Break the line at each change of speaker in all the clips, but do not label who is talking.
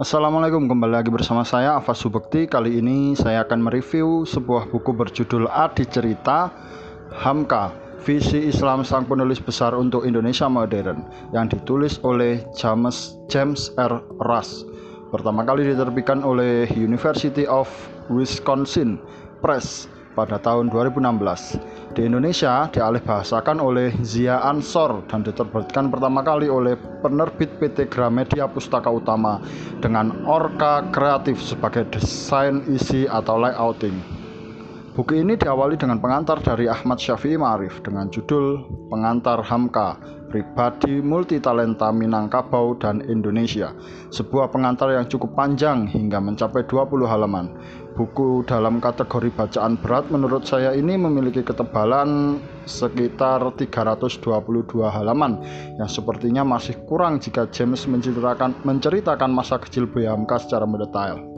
Assalamualaikum kembali lagi bersama saya Afas Subekti Kali ini saya akan mereview sebuah buku berjudul Adi Cerita Hamka Visi Islam Sang Penulis Besar untuk Indonesia Modern yang ditulis oleh James, James R. Russ pertama kali diterbitkan oleh University of Wisconsin Press pada tahun 2016. Di Indonesia dialih bahasakan oleh Zia Ansor dan diterbitkan pertama kali oleh penerbit PT Gramedia Pustaka Utama dengan Orca Kreatif sebagai desain isi atau layouting. Buku ini diawali dengan pengantar dari Ahmad Syafi'i Ma'arif dengan judul Pengantar Hamka, Pribadi Multitalenta Minangkabau dan Indonesia. Sebuah pengantar yang cukup panjang hingga mencapai 20 halaman. Buku dalam kategori bacaan berat menurut saya ini memiliki ketebalan sekitar 322 halaman yang sepertinya masih kurang jika James menceritakan, menceritakan masa kecil Buya Hamka secara mendetail.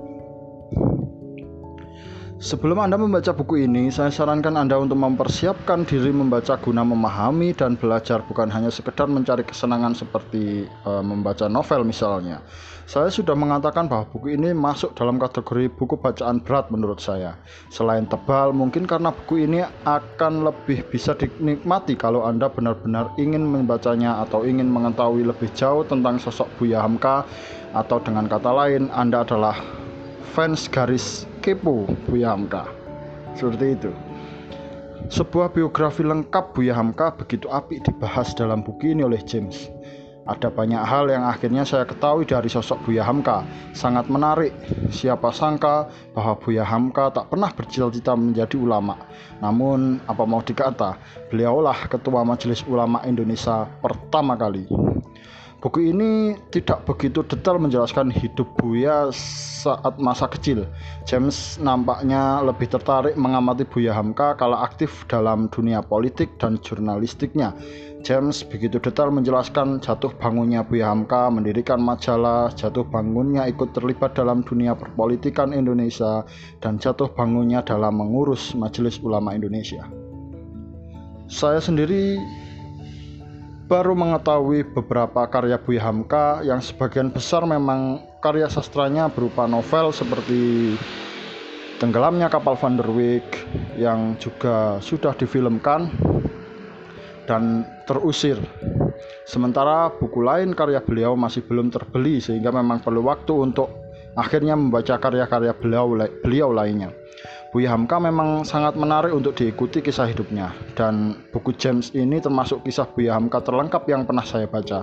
Sebelum Anda membaca buku ini, saya sarankan Anda untuk mempersiapkan diri membaca guna memahami dan belajar bukan hanya sekedar mencari kesenangan seperti e, membaca novel misalnya. Saya sudah mengatakan bahwa buku ini masuk dalam kategori buku bacaan berat menurut saya. Selain tebal, mungkin karena buku ini akan lebih bisa dinikmati kalau Anda benar-benar ingin membacanya atau ingin mengetahui lebih jauh tentang sosok Buya Hamka atau dengan kata lain Anda adalah fans garis kepo Buya Hamka. Seperti itu. Sebuah biografi lengkap Buya Hamka begitu apik dibahas dalam buku ini oleh James. Ada banyak hal yang akhirnya saya ketahui dari sosok Buya Hamka. Sangat menarik. Siapa sangka bahwa Buya Hamka tak pernah bercita-cita menjadi ulama. Namun apa mau dikata? Beliaulah ketua majelis ulama Indonesia pertama kali Buku ini tidak begitu detail menjelaskan hidup Buya saat masa kecil. James nampaknya lebih tertarik mengamati Buya Hamka kala aktif dalam dunia politik dan jurnalistiknya. James begitu detail menjelaskan jatuh bangunnya Buya Hamka, mendirikan majalah, jatuh bangunnya ikut terlibat dalam dunia perpolitikan Indonesia, dan jatuh bangunnya dalam mengurus Majelis Ulama Indonesia. Saya sendiri baru mengetahui beberapa karya Buya Hamka yang sebagian besar memang karya sastranya berupa novel seperti Tenggelamnya Kapal Van der Wijk yang juga sudah difilmkan dan terusir. Sementara buku lain karya beliau masih belum terbeli sehingga memang perlu waktu untuk akhirnya membaca karya-karya beliau beliau lainnya. Buya Hamka memang sangat menarik untuk diikuti kisah hidupnya dan buku James ini termasuk kisah Buya Hamka terlengkap yang pernah saya baca.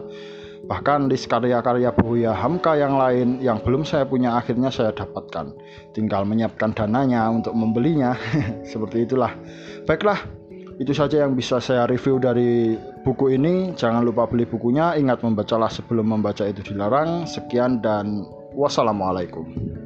Bahkan di karya-karya Buya Hamka yang lain yang belum saya punya akhirnya saya dapatkan. Tinggal menyiapkan dananya untuk membelinya. Seperti itulah. Baiklah, itu saja yang bisa saya review dari buku ini. Jangan lupa beli bukunya. Ingat membacalah sebelum membaca itu dilarang. Sekian dan wassalamualaikum.